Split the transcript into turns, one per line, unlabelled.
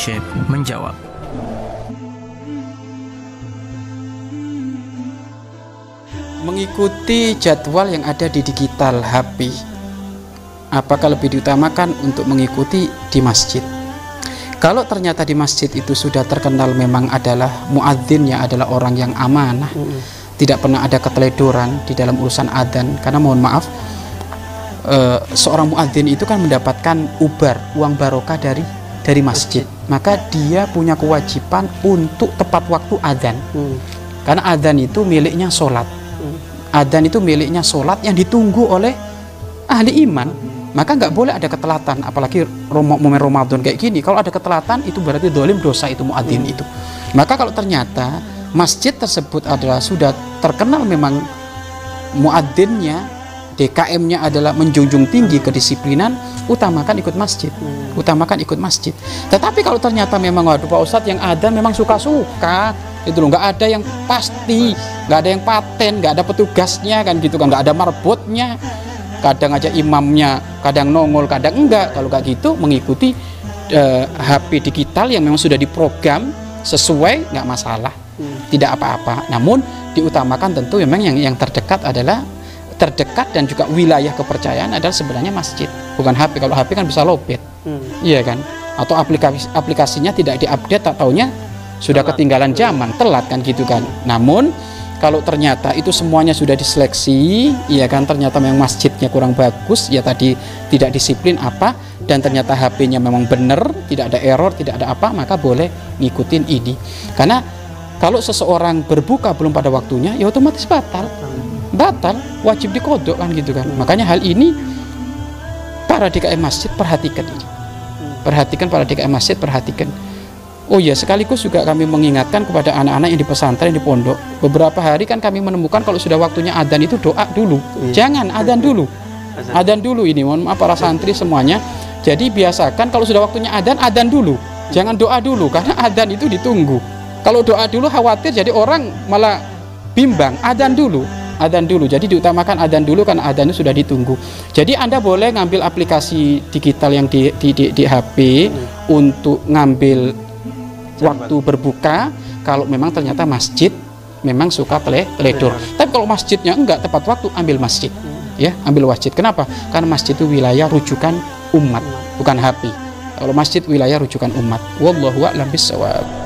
Syekh menjawab.
Mengikuti jadwal yang ada di digital HP, apakah lebih diutamakan untuk mengikuti di masjid? Kalau ternyata di masjid itu sudah terkenal memang adalah muadzinnya adalah orang yang amanah, tidak pernah ada keteledoran di dalam urusan adzan. Karena mohon maaf, eh, seorang muadzin itu kan mendapatkan ubar uang barokah dari dari masjid. Maka dia punya kewajiban untuk tepat waktu adzan. Karena adzan itu miliknya sholat Adzan itu miliknya sholat yang ditunggu oleh ahli iman. Maka nggak boleh ada ketelatan, apalagi momen Ramadan kayak gini. Kalau ada ketelatan itu berarti dolim dosa itu muadzin itu. Maka kalau ternyata masjid tersebut adalah sudah terkenal memang muadzinnya DKM-nya adalah menjunjung tinggi kedisiplinan, utamakan ikut masjid. Utamakan ikut masjid. Tetapi kalau ternyata memang waduh Pak Ustadz yang ada memang suka-suka, itu loh nggak ada yang pasti nggak ada yang paten nggak ada petugasnya kan gitu kan. Nggak ada marbotnya. Kadang aja imamnya kadang nongol kadang enggak. Kalau kayak gitu mengikuti eh, HP digital yang memang sudah diprogram sesuai nggak masalah. Tidak apa-apa. Namun diutamakan tentu memang yang yang terdekat adalah terdekat dan juga wilayah kepercayaan adalah sebenarnya masjid. Bukan HP kalau HP kan bisa lobet. Iya kan? Atau aplikasi aplikasinya tidak diupdate tak taunya sudah ketinggalan zaman. Telat kan gitu kan. Namun kalau ternyata itu semuanya sudah diseleksi ya kan ternyata memang masjidnya kurang bagus ya tadi tidak disiplin apa dan ternyata HP-nya memang benar tidak ada error tidak ada apa maka boleh ngikutin ini. Karena kalau seseorang berbuka belum pada waktunya ya otomatis batal batal wajib dikodok kan gitu kan makanya hal ini para DKM masjid perhatikan ini perhatikan para DKM masjid perhatikan Oh ya, sekaligus juga kami mengingatkan kepada anak-anak yang di pesantren di pondok. Beberapa hari kan kami menemukan kalau sudah waktunya adzan itu doa dulu. Iya. Jangan adzan dulu. Adzan dulu ini, mohon maaf para santri semuanya. Jadi biasakan kalau sudah waktunya adzan, adzan dulu. Jangan doa dulu karena adzan itu ditunggu. Kalau doa dulu khawatir jadi orang malah bimbang. Adzan dulu. Adzan dulu. Jadi diutamakan adzan dulu karena adzan itu sudah ditunggu. Jadi Anda boleh ngambil aplikasi digital yang di di, di, di HP hmm. untuk ngambil waktu berbuka kalau memang ternyata masjid memang suka tele teledor. Tapi kalau masjidnya enggak tepat waktu ambil masjid. Ya, ambil masjid. Kenapa? Karena masjid itu wilayah rujukan umat, bukan HP. Kalau masjid wilayah rujukan umat. Wallahu a'lam bishawab.